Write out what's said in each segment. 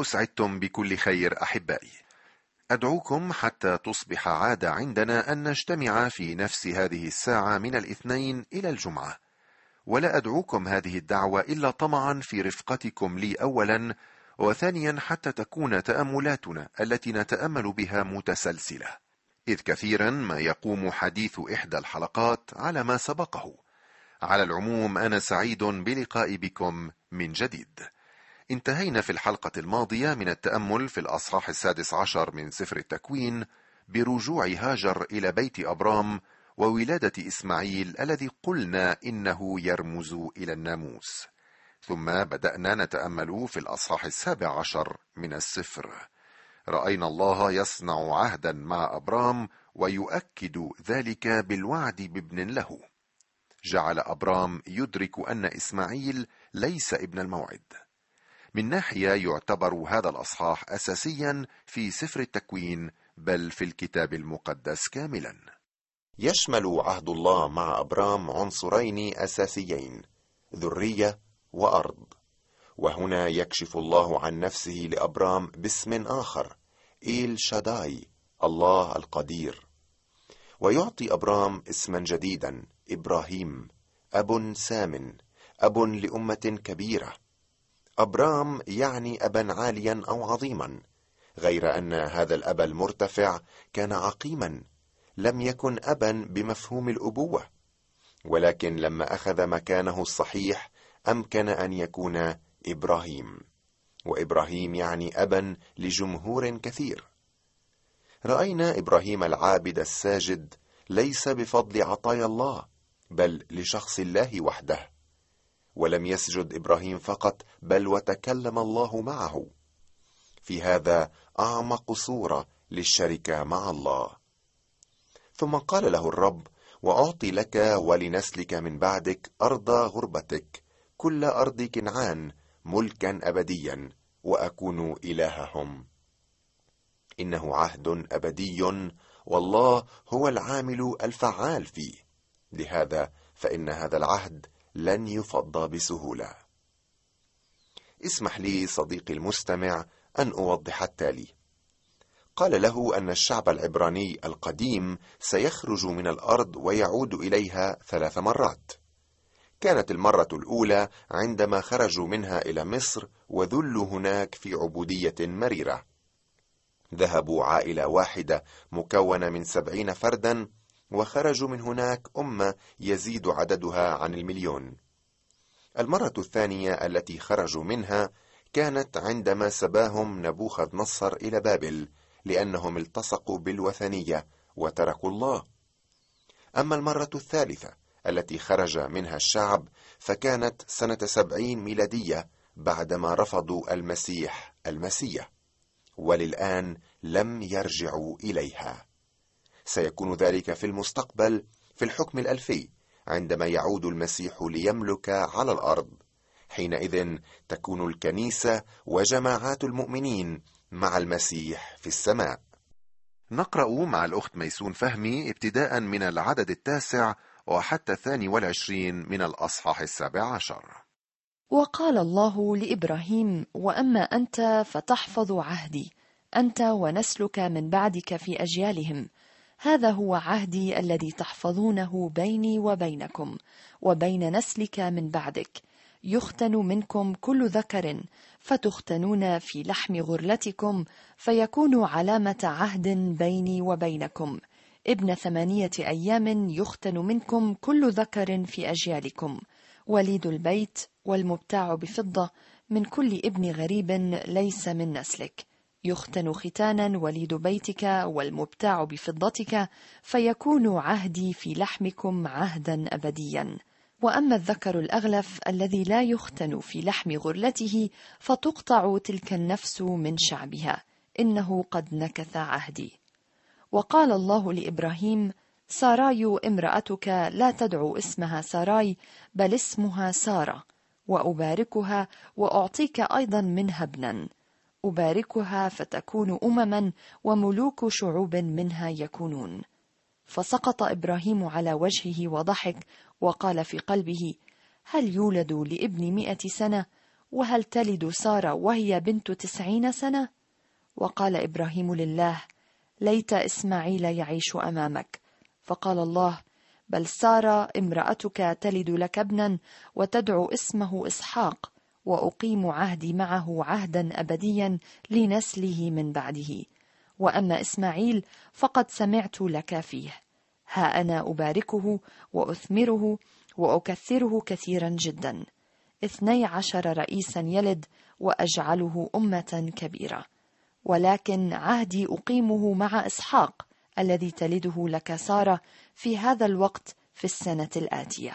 أسعدتم بكل خير أحبائي. أدعوكم حتى تصبح عادة عندنا أن نجتمع في نفس هذه الساعة من الاثنين إلى الجمعة. ولا أدعوكم هذه الدعوة إلا طمعا في رفقتكم لي أولا وثانيا حتى تكون تأملاتنا التي نتأمل بها متسلسلة. إذ كثيرا ما يقوم حديث إحدى الحلقات على ما سبقه. على العموم أنا سعيد بلقاء بكم من جديد. انتهينا في الحلقة الماضية من التأمل في الأصحاح السادس عشر من سفر التكوين برجوع هاجر إلى بيت أبرام وولادة إسماعيل الذي قلنا إنه يرمز إلى الناموس. ثم بدأنا نتأمل في الأصحاح السابع عشر من السفر. رأينا الله يصنع عهدا مع أبرام ويؤكد ذلك بالوعد بابن له. جعل أبرام يدرك أن إسماعيل ليس ابن الموعد. من ناحية يعتبر هذا الأصحاح أساسيا في سفر التكوين بل في الكتاب المقدس كاملا. يشمل عهد الله مع أبرام عنصرين أساسيين ذرية وأرض. وهنا يكشف الله عن نفسه لأبرام باسم آخر إيل شاداي الله القدير. ويعطي أبرام اسما جديدا إبراهيم أب سام أب لأمة كبيرة. أبرام يعني أبا عاليا أو عظيما غير أن هذا الأب المرتفع كان عقيما لم يكن أبا بمفهوم الأبوة ولكن لما أخذ مكانه الصحيح أمكن أن يكون إبراهيم وإبراهيم يعني أبا لجمهور كثير. رأينا إبراهيم العابد الساجد ليس بفضل عطايا الله بل لشخص الله وحده. ولم يسجد إبراهيم فقط بل وتكلم الله معه. في هذا أعمق صورة للشركة مع الله. ثم قال له الرب وأعطي لك ولنسلك من بعدك أرض غربتك كل أرض كنعان ملكا ابديا وأكون إلههم. إنه عهد أبدي والله هو العامل الفعال فيه. لهذا فإن هذا العهد لن يفضى بسهولة. اسمح لي صديقي المستمع أن أوضح التالي. قال له أن الشعب العبراني القديم سيخرج من الأرض ويعود إليها ثلاث مرات. كانت المرة الأولى عندما خرجوا منها إلى مصر وذلوا هناك في عبودية مريرة. ذهبوا عائلة واحدة مكونة من سبعين فردا وخرجوا من هناك أمة يزيد عددها عن المليون. المرة الثانية التي خرجوا منها كانت عندما سباهم نبوخذ نصر إلى بابل لأنهم التصقوا بالوثنية وتركوا الله. أما المرة الثالثة التي خرج منها الشعب فكانت سنة سبعين ميلادية بعدما رفضوا المسيح المسيح وللآن لم يرجعوا إليها. سيكون ذلك في المستقبل في الحكم الألفي عندما يعود المسيح ليملك على الأرض. حينئذ تكون الكنيسة وجماعات المؤمنين مع المسيح في السماء. نقرأ مع الأخت ميسون فهمي ابتداء من العدد التاسع وحتى الثاني والعشرين من الأصحاح السابع عشر. وقال الله لإبراهيم وأما أنت فتحفظ عهدي أنت ونسلك من بعدك في أجيالهم هذا هو عهدي الذي تحفظونه بيني وبينكم وبين نسلك من بعدك. يختن منكم كل ذكر فتختنون في لحم غرلتكم فيكون علامة عهد بيني وبينكم. ابن ثمانية أيام يختن منكم كل ذكر في أجيالكم. وليد البيت والمبتاع بفضة من كل ابن غريب ليس من نسلك. يختن ختانا وليد بيتك والمبتاع بفضتك فيكون عهدي في لحمكم عهدا أبديا. وأما الذكر الأغلف الذي لا يختن في لحم غرلته فتقطع تلك النفس من شعبها. إنه قد نكث عهدي. وقال الله لإبراهيم ساراي امرأتك لا تدعو اسمها ساراي بل اسمها سارة وأباركها وأعطيك أيضا منها ابنا. أباركها فتكون أمما وملوك شعوب منها يكونون فسقط إبراهيم على وجهه وضحك وقال في قلبه هل يولد لابن مئة سنة وهل تلد سارة وهي بنت تسعين سنة؟ وقال إبراهيم لله ليت إسماعيل يعيش أمامك فقال الله بل سارة امرأتك تلد لك ابنا وتدعو اسمه إسحاق وأقيم عهدي معه عهدا أبديا لنسله من بعده. وأما إسماعيل فقد سمعت لك فيه. ها أنا أباركه وأثمره وأكثره كثيرا جدا. اثني عشر رئيسا يلد وأجعله أمة كبيرة. ولكن عهدي أقيمه مع إسحاق الذي تلده لك سارة في هذا الوقت في السنة الآتية.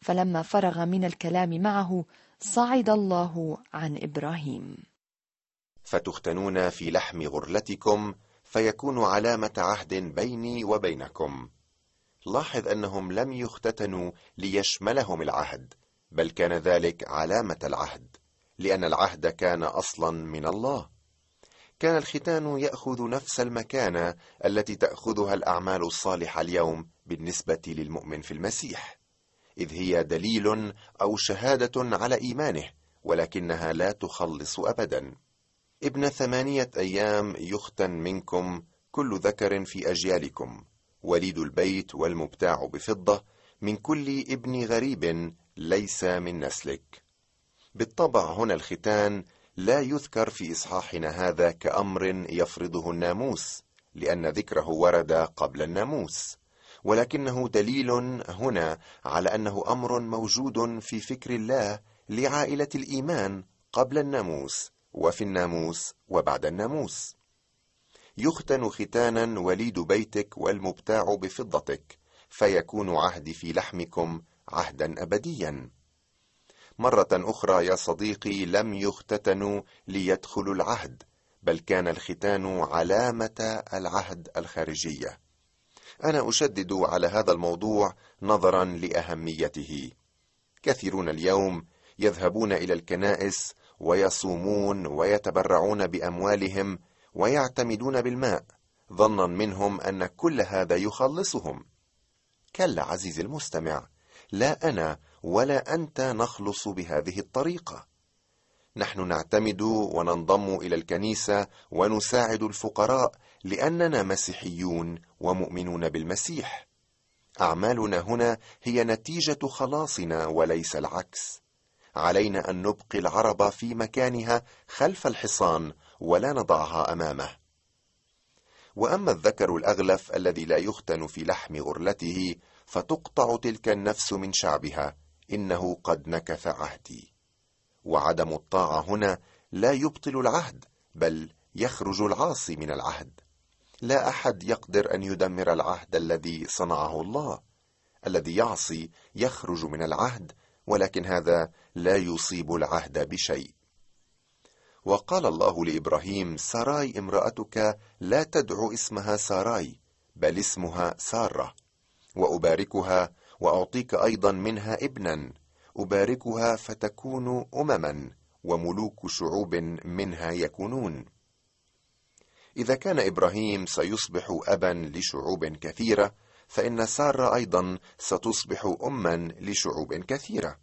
فلما فرغ من الكلام معه صعد الله عن إبراهيم. فتختنون في لحم غرلتكم فيكون علامة عهد بيني وبينكم. لاحظ أنهم لم يختتنوا ليشملهم العهد بل كان ذلك علامة العهد لأن العهد كان أصلا من الله. كان الختان يأخذ نفس المكانة التي تأخذها الأعمال الصالحة اليوم بالنسبة للمؤمن في المسيح. إذ هي دليل أو شهادة على إيمانه ولكنها لا تخلص أبدا. ابن ثمانية أيام يختن منكم كل ذكر في أجيالكم وليد البيت والمبتاع بفضة من كل ابن غريب ليس من نسلك. بالطبع هنا الختان لا يذكر في إصحاحنا هذا كأمر يفرضه الناموس لأن ذكره ورد قبل الناموس. ولكنه دليل هنا على أنه أمر موجود في فكر الله لعائلة الإيمان قبل الناموس وفي الناموس وبعد الناموس. يختن ختانا وليد بيتك والمبتاع بفضتك فيكون عهدي في لحمكم عهدا أبديا. مرة أخرى يا صديقي لم يختتنوا ليدخلوا العهد بل كان الختان علامة العهد الخارجية. أنا أشدد على هذا الموضوع نظرا لأهميته. كثيرون اليوم يذهبون إلى الكنائس ويصومون ويتبرعون بأموالهم ويعتمدون بالماء ظنا منهم أن كل هذا يخلصهم. كلا عزيزي المستمع لا أنا ولا أنت نخلص بهذه الطريقة. نحن نعتمد وننضم إلى الكنيسة ونساعد الفقراء لأننا مسيحيون ومؤمنون بالمسيح. أعمالنا هنا هي نتيجة خلاصنا وليس العكس. علينا أن نبقي العرب في مكانها خلف الحصان ولا نضعها أمامه. وأما الذكر الأغلف الذي لا يختن في لحم غرلته فتقطع تلك النفس من شعبها إنه قد نكث عهدي. وعدم الطاعة هنا لا يبطل العهد بل يخرج العاصي من العهد. لا أحد يقدر أن يدمر العهد الذي صنعه الله. الذي يعصي يخرج من العهد ولكن هذا لا يصيب العهد بشيء. وقال الله لإبراهيم ساراي امرأتك لا تدعو اسمها ساراي بل اسمها سارة وأباركها وأعطيك أيضا منها ابنا. أباركها فتكون أمما وملوك شعوب منها يكونون. إذا كان إبراهيم سيصبح أبا لشعوب كثيرة فإن سارة أيضا ستصبح أما لشعوب كثيرة.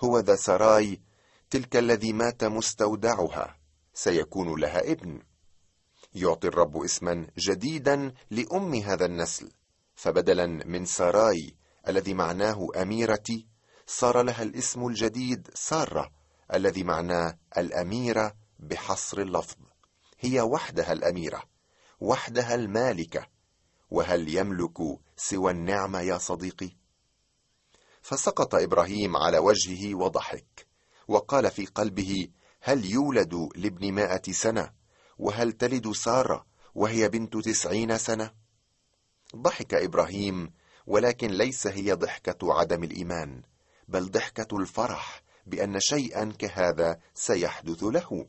هو ذا سراي تلك الذي مات مستودعها سيكون لها ابن. يعطي الرب اسما جديدا لأم هذا النسل فبدلا من سراي الذي معناه أميرتي صار لها الاسم الجديد سارة الذي معناه الأميرة بحصر اللفظ. هي وحدها الأميرة وحدها المالكة. وهل يملك سوى النعمه يا صديقي؟ فسقط إبراهيم على وجهه وضحك وقال في قلبه هل يولد لابن مائة سنة؟ وهل تلد سارة وهي بنت تسعين سنة؟ ضحك إبراهيم ولكن ليس هي ضحكة عدم الإيمان. بل ضحكة الفرح بأن شيئا كهذا سيحدث له.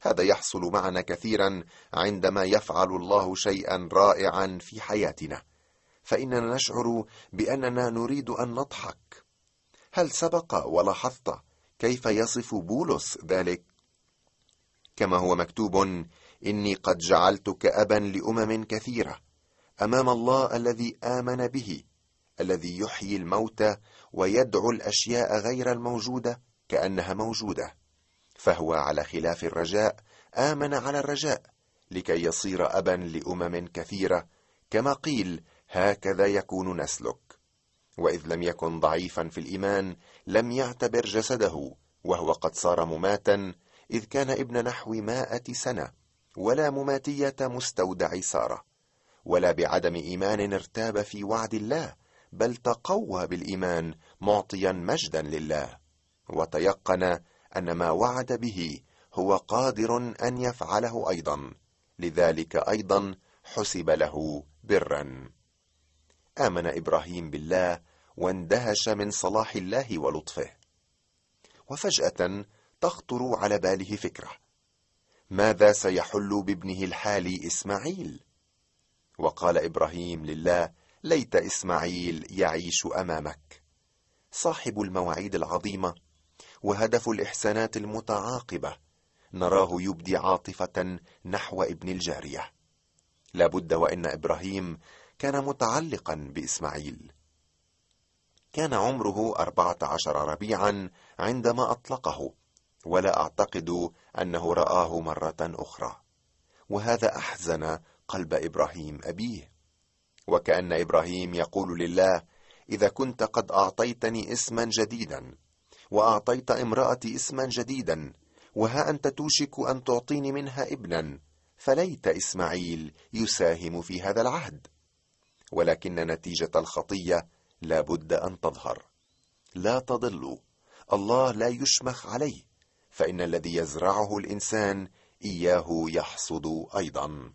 هذا يحصل معنا كثيرا عندما يفعل الله شيئا رائعا في حياتنا. فإننا نشعر بأننا نريد أن نضحك. هل سبق ولاحظت كيف يصف بولس ذلك؟ كما هو مكتوب إني قد جعلتك ابا لأمم كثيرة أمام الله الذي آمن به الذي يحيي الموتى ويدعو الأشياء غير الموجودة كأنها موجودة فهو على خلاف الرجاء آمن على الرجاء لكي يصير أبا لأمم كثيرة كما قيل هكذا يكون نسلك وإذ لم يكن ضعيفا في الإيمان لم يعتبر جسده وهو قد صار مماتا إذ كان ابن نحو مائة سنة ولا مماتية مستودع سارة ولا بعدم إيمان ارتاب في وعد الله بل تقوى بالإيمان معطيا مجدا لله وتيقن أن ما وعد به هو قادر أن يفعله أيضا لذلك أيضا حسب له برا. آمن إبراهيم بالله واندهش من صلاح الله ولطفه. وفجأة تخطر على باله فكرة ماذا سيحل بابنه الحالي إسماعيل؟ وقال إبراهيم لله ليت إسماعيل يعيش أمامك. صاحب المواعيد العظيمة وهدف الإحسانات المتعاقبة نراه يبدي عاطفة نحو ابن الجارية. لابد وإن إبراهيم كان متعلقا بإسماعيل. كان عمره أربعة عشر ربيعا عندما أطلقه ولا أعتقد أنه رآه مرة أخرى. وهذا أحزن قلب إبراهيم أبيه. وكأن إبراهيم يقول لله إذا كنت قد أعطيتني اسما جديدا وأعطيت امرأتي اسما جديدا وها أنت توشك أن تعطيني منها ابنا فليت إسماعيل يساهم في هذا العهد. ولكن نتيجة الخطية لا بد أن تظهر. لا تضلوا الله لا يشمخ عليه فإن الذي يزرعه الإنسان إياه يحصد أيضا.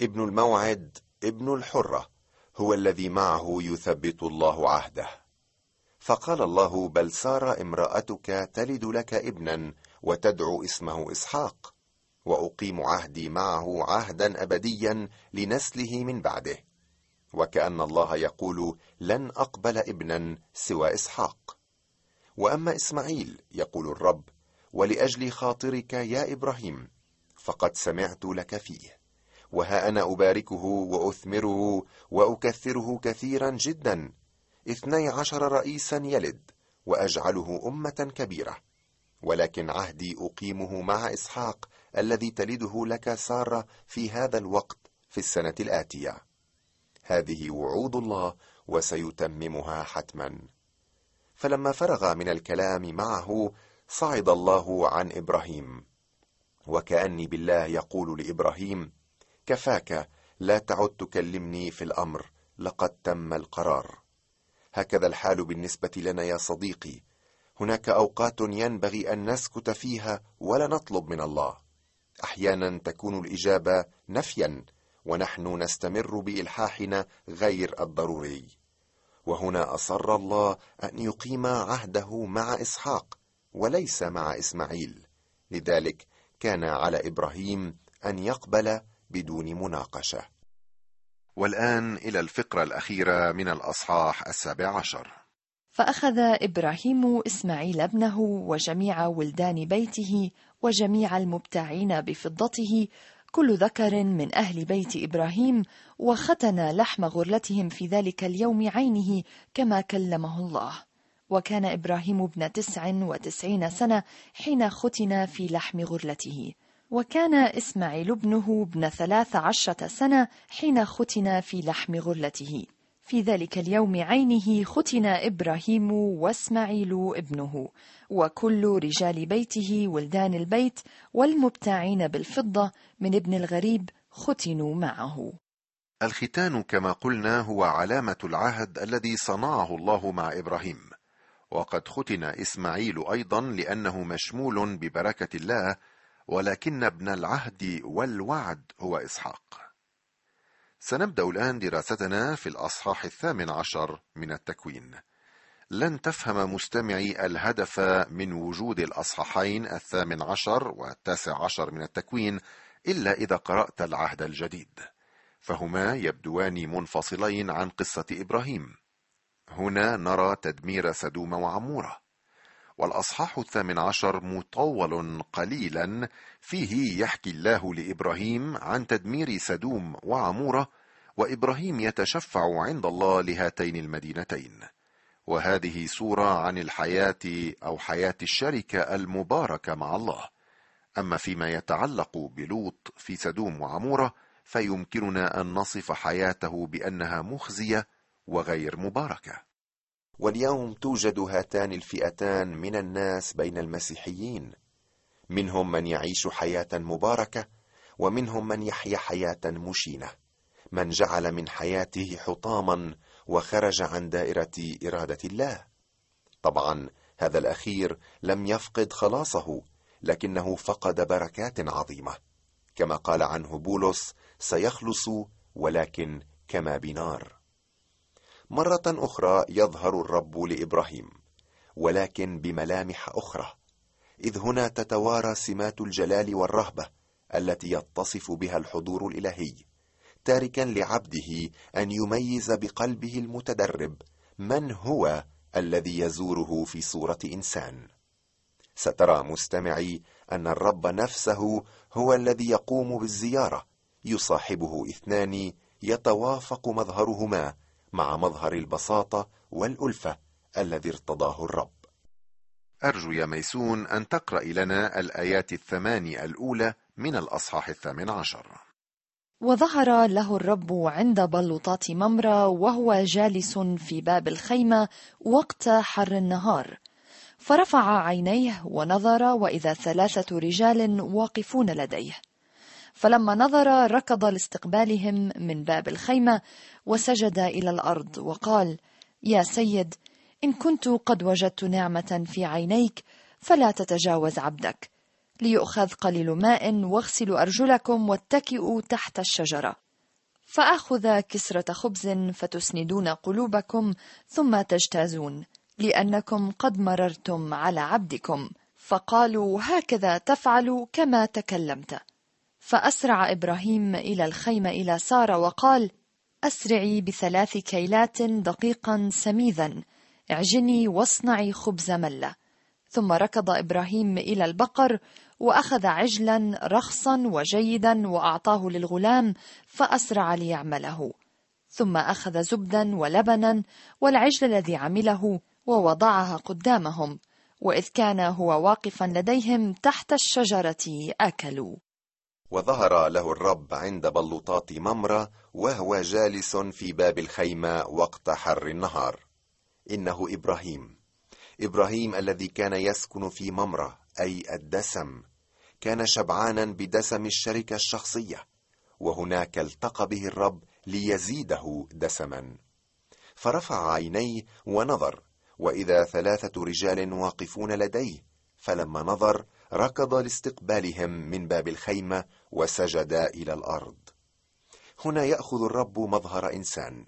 ابن الموعد ابن الحرة هو الذي معه يثبت الله عهده. فقال الله بل سار امرأتك تلد لك ابنا وتدعو اسمه إسحاق وأقيم عهدي معه عهدا ابديا لنسله من بعده. وكأن الله يقول لن أقبل ابنا سوى إسحاق. وأما إسماعيل يقول الرب ولأجل خاطرك يا إبراهيم فقد سمعت لك فيه. وها أنا أباركه وأثمره وأكثره كثيرا جدا. اثني عشر رئيسا يلد وأجعله أمة كبيرة. ولكن عهدي أقيمه مع إسحاق الذي تلده لك سارة في هذا الوقت في السنة الآتية. هذه وعود الله وسيتممها حتما. فلما فرغ من الكلام معه صعد الله عن إبراهيم. وكأني بالله يقول لإبراهيم كفاك لا تعد تكلمني في الأمر لقد تم القرار. هكذا الحال بالنسبة لنا يا صديقي. هناك أوقات ينبغي أن نسكت فيها ولا نطلب من الله. أحيانا تكون الإجابة نفيا ونحن نستمر بإلحاحنا غير الضروري. وهنا أصر الله أن يقيم عهده مع إسحاق وليس مع إسماعيل. لذلك كان على إبراهيم أن يقبل بدون مناقشة. والآن إلى الفقرة الأخيرة من الأصحاح السابع عشر. فأخذ إبراهيم إسماعيل ابنه وجميع ولدان بيته وجميع المبتاعين بفضته كل ذكر من أهل بيت إبراهيم وختن لحم غرلتهم في ذلك اليوم عينه كما كلمه الله. وكان إبراهيم ابن تسع وتسعين سنة حين ختن في لحم غرلته. وكان إسماعيل ابنه ابن ثلاث عشرة سنة حين ختن في لحم غرلته في ذلك اليوم عينه ختن إبراهيم وإسماعيل ابنه. وكل رجال بيته ولدان البيت والمبتاعين بالفضة من ابن الغريب ختنوا معه. الختان كما قلنا هو علامة العهد الذي صنعه الله مع إبراهيم. وقد ختن إسماعيل أيضا لأنه مشمول ببركة الله ولكن ابن العهد والوعد هو إسحاق. سنبدأ الآن دراستنا في الأصحاح الثامن عشر من التكوين. لن تفهم مستمعي الهدف من وجود الأصحاحين الثامن عشر والتاسع عشر من التكوين إلا إذا قرأت العهد الجديد. فهما يبدوان منفصلين عن قصة إبراهيم. هنا نرى تدمير سدوم وعمورة. والأصحاح الثامن عشر مطول قليلا فيه يحكي الله لإبراهيم عن تدمير سدوم وعمورة وإبراهيم يتشفع عند الله لهاتين المدينتين. وهذه صورة عن الحياة أو حياة الشركة المباركة مع الله. أما فيما يتعلق بلوط في سدوم وعمورة فيمكننا أن نصف حياته بأنها مخزية وغير مباركة. واليوم توجد هاتان الفئتان من الناس بين المسيحيين. منهم من يعيش حياة مباركة ومنهم من يحيا حياة مشينة. من جعل من حياته حطاما وخرج عن دائرة إرادة الله. طبعا هذا الأخير لم يفقد خلاصه لكنه فقد بركات عظيمة. كما قال عنه بولس سيخلص ولكن كما بنار. مرة أخرى يظهر الرب لإبراهيم ولكن بملامح أخرى إذ هنا تتوارى سمات الجلال والرهبة التي يتصف بها الحضور الإلهي تاركا لعبده أن يميز بقلبه المتدرب من هو الذي يزوره في صورة إنسان. سترى مستمعي أن الرب نفسه هو الذي يقوم بالزيارة يصاحبه اثنان يتوافق مظهرهما مع مظهر البساطة والألفة الذي ارتضاه الرب. أرجو يا ميسون أن تقرأ لنا الآيات الثماني الأولى من الأصحاح الثامن عشر. وظهر له الرب عند بلوطات ممرة وهو جالس في باب الخيمة وقت حر النهار. فرفع عينيه ونظر وإذا ثلاثة رجال واقفون لديه. فلما نظر ركض لاستقبالهم من باب الخيمة وسجد إلى الأرض وقال يا سيد إن كنت قد وجدت نعمة في عينيك فلا تتجاوز عبدك. ليؤخذ قليل ماء واغسلوا أرجلكم واتكئوا تحت الشجرة. فأخذ كسرة خبز فتسندون قلوبكم ثم تجتازون لأنكم قد مررتم على عبدكم. فقالوا هكذا تفعل كما تكلمت. فأسرع إبراهيم إلى الخيمة إلى سارة وقال أسرعي بثلاث كيلات دقيقا سميذا اعجني واصنعي خبز ملة. ثم ركض إبراهيم إلى البقر وأخذ عجلا رخصا وجيدا وأعطاه للغلام فأسرع ليعمله. ثم أخذ زبدا ولبنا والعجل الذي عمله ووضعها قدامهم وإذ كان هو واقفا لديهم تحت الشجرة أكلوا. وظهر له الرب عند بلوطات ممرة وهو جالس في باب الخيمة وقت حر النهار. إنه إبراهيم. إبراهيم الذي كان يسكن في ممرة أي الدسم. كان شبعانا بدسم الشركة الشخصية وهناك التقى به الرب ليزيده دسما. فرفع عينيه ونظر وإذا ثلاثة رجال واقفون لديه فلما نظر ركض لاستقبالهم من باب الخيمة وسجد إلى الأرض. هنا يأخذ الرب مظهر إنسان.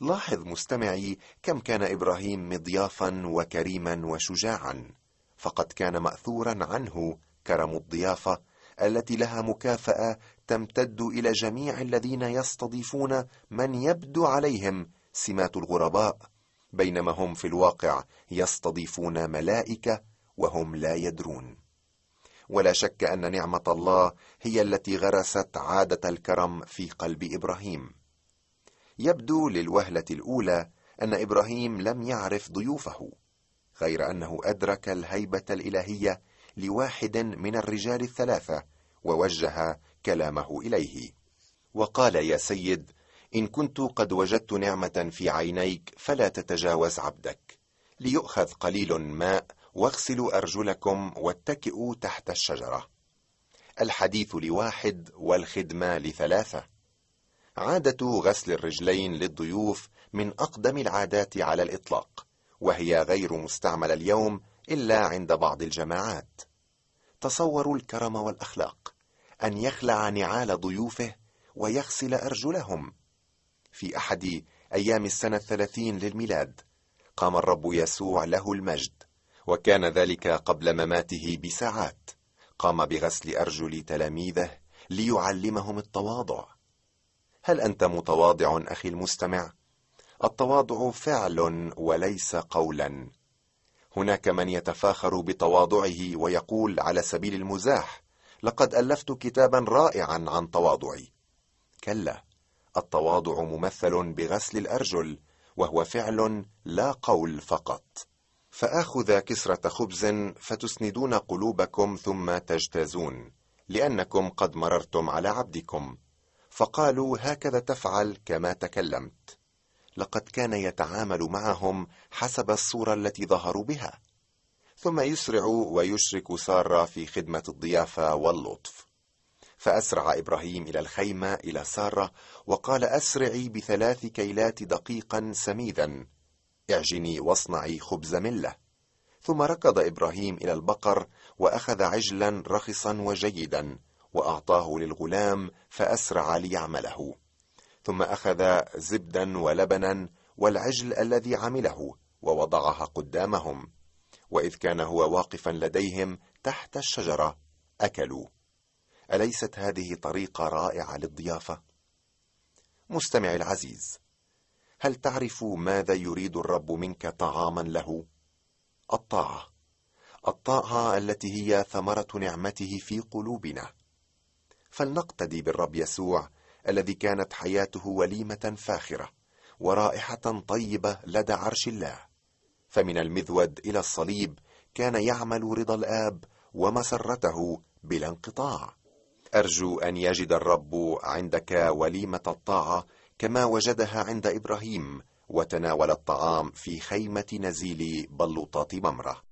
لاحظ مستمعي كم كان إبراهيم مضيافا وكريما وشجاعا فقد كان ماثورا عنه كرم الضيافة التي لها مكافأة تمتد إلى جميع الذين يستضيفون من يبدو عليهم سمات الغرباء بينما هم في الواقع يستضيفون ملائكة وهم لا يدرون. ولا شك أن نعمة الله هي التي غرست عادة الكرم في قلب إبراهيم. يبدو للوهلة الأولى أن إبراهيم لم يعرف ضيوفه غير أنه أدرك الهيبة الإلهية لواحد من الرجال الثلاثة ووجه كلامه إليه. وقال يا سيد إن كنت قد وجدت نعمة في عينيك فلا تتجاوز عبدك ليؤخذ قليل ماء واغسلوا أرجلكم واتكئوا تحت الشجرة. الحديث لواحد والخدمة لثلاثة. عادة غسل الرجلين للضيوف من أقدم العادات على الإطلاق وهي غير مستعمله اليوم إلا عند بعض الجماعات. تصوروا الكرم والأخلاق أن يخلع نعال ضيوفه ويغسل أرجلهم. في أحد أيام السنة الثلاثين للميلاد قام الرب يسوع له المجد. وكان ذلك قبل مماته بساعات. قام بغسل أرجل تلاميذه ليعلمهم التواضع. هل أنت متواضع أخي المستمع؟ التواضع فعل وليس قولا. هناك من يتفاخر بتواضعه ويقول على سبيل المزاح لقد ألفت كتابا رائعا عن تواضعي. كلا التواضع ممثل بغسل الأرجل وهو فعل لا قول فقط. فآخذ كسرة خبز فتسندون قلوبكم ثم تجتازون لأنكم قد مررتم على عبدكم. فقالوا هكذا تفعل كما تكلمت. لقد كان يتعامل معهم حسب الصورة التي ظهروا بها. ثم يسرع ويشرك سارة في خدمة الضيافة واللطف. فأسرع إبراهيم إلى الخيمة إلى سارة وقال أسرعي بثلاث كيلات دقيقا سميدا. اعجني واصنعي خبز ملة. ثم ركض إبراهيم إلى البقر وأخذ عجلا رخصا وجيدا وأعطاه للغلام فأسرع ليعمله. ثم أخذ زبدا ولبنا والعجل الذي عمله ووضعها قدامهم. وإذ كان هو واقفا لديهم تحت الشجرة أكلوا. أليست هذه طريقة رائعة للضيافة؟ مستمع العزيز هل تعرف ماذا يريد الرب منك طعاما له؟ الطاعة. الطاعة التي هي ثمرة نعمته في قلوبنا. فلنقتدي بالرب يسوع الذي كانت حياته وليمة فاخرة ورائحة طيبة لدى عرش الله. فمن المذود إلى الصليب كان يعمل رضا الآب ومسرته بلا انقطاع. أرجو أن يجد الرب عندك وليمة الطاعة كما وجدها عند إبراهيم وتناول الطعام في خيمة نزيل بلوطات ممرة.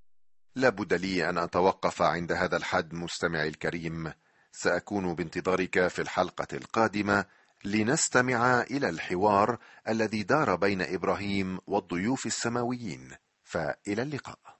لابد لي أن أتوقف عند هذا الحد مستمعي الكريم. سأكون بانتظارك في الحلقة القادمة لنستمع إلى الحوار الذي دار بين إبراهيم والضيوف السماويين. فإلى اللقاء.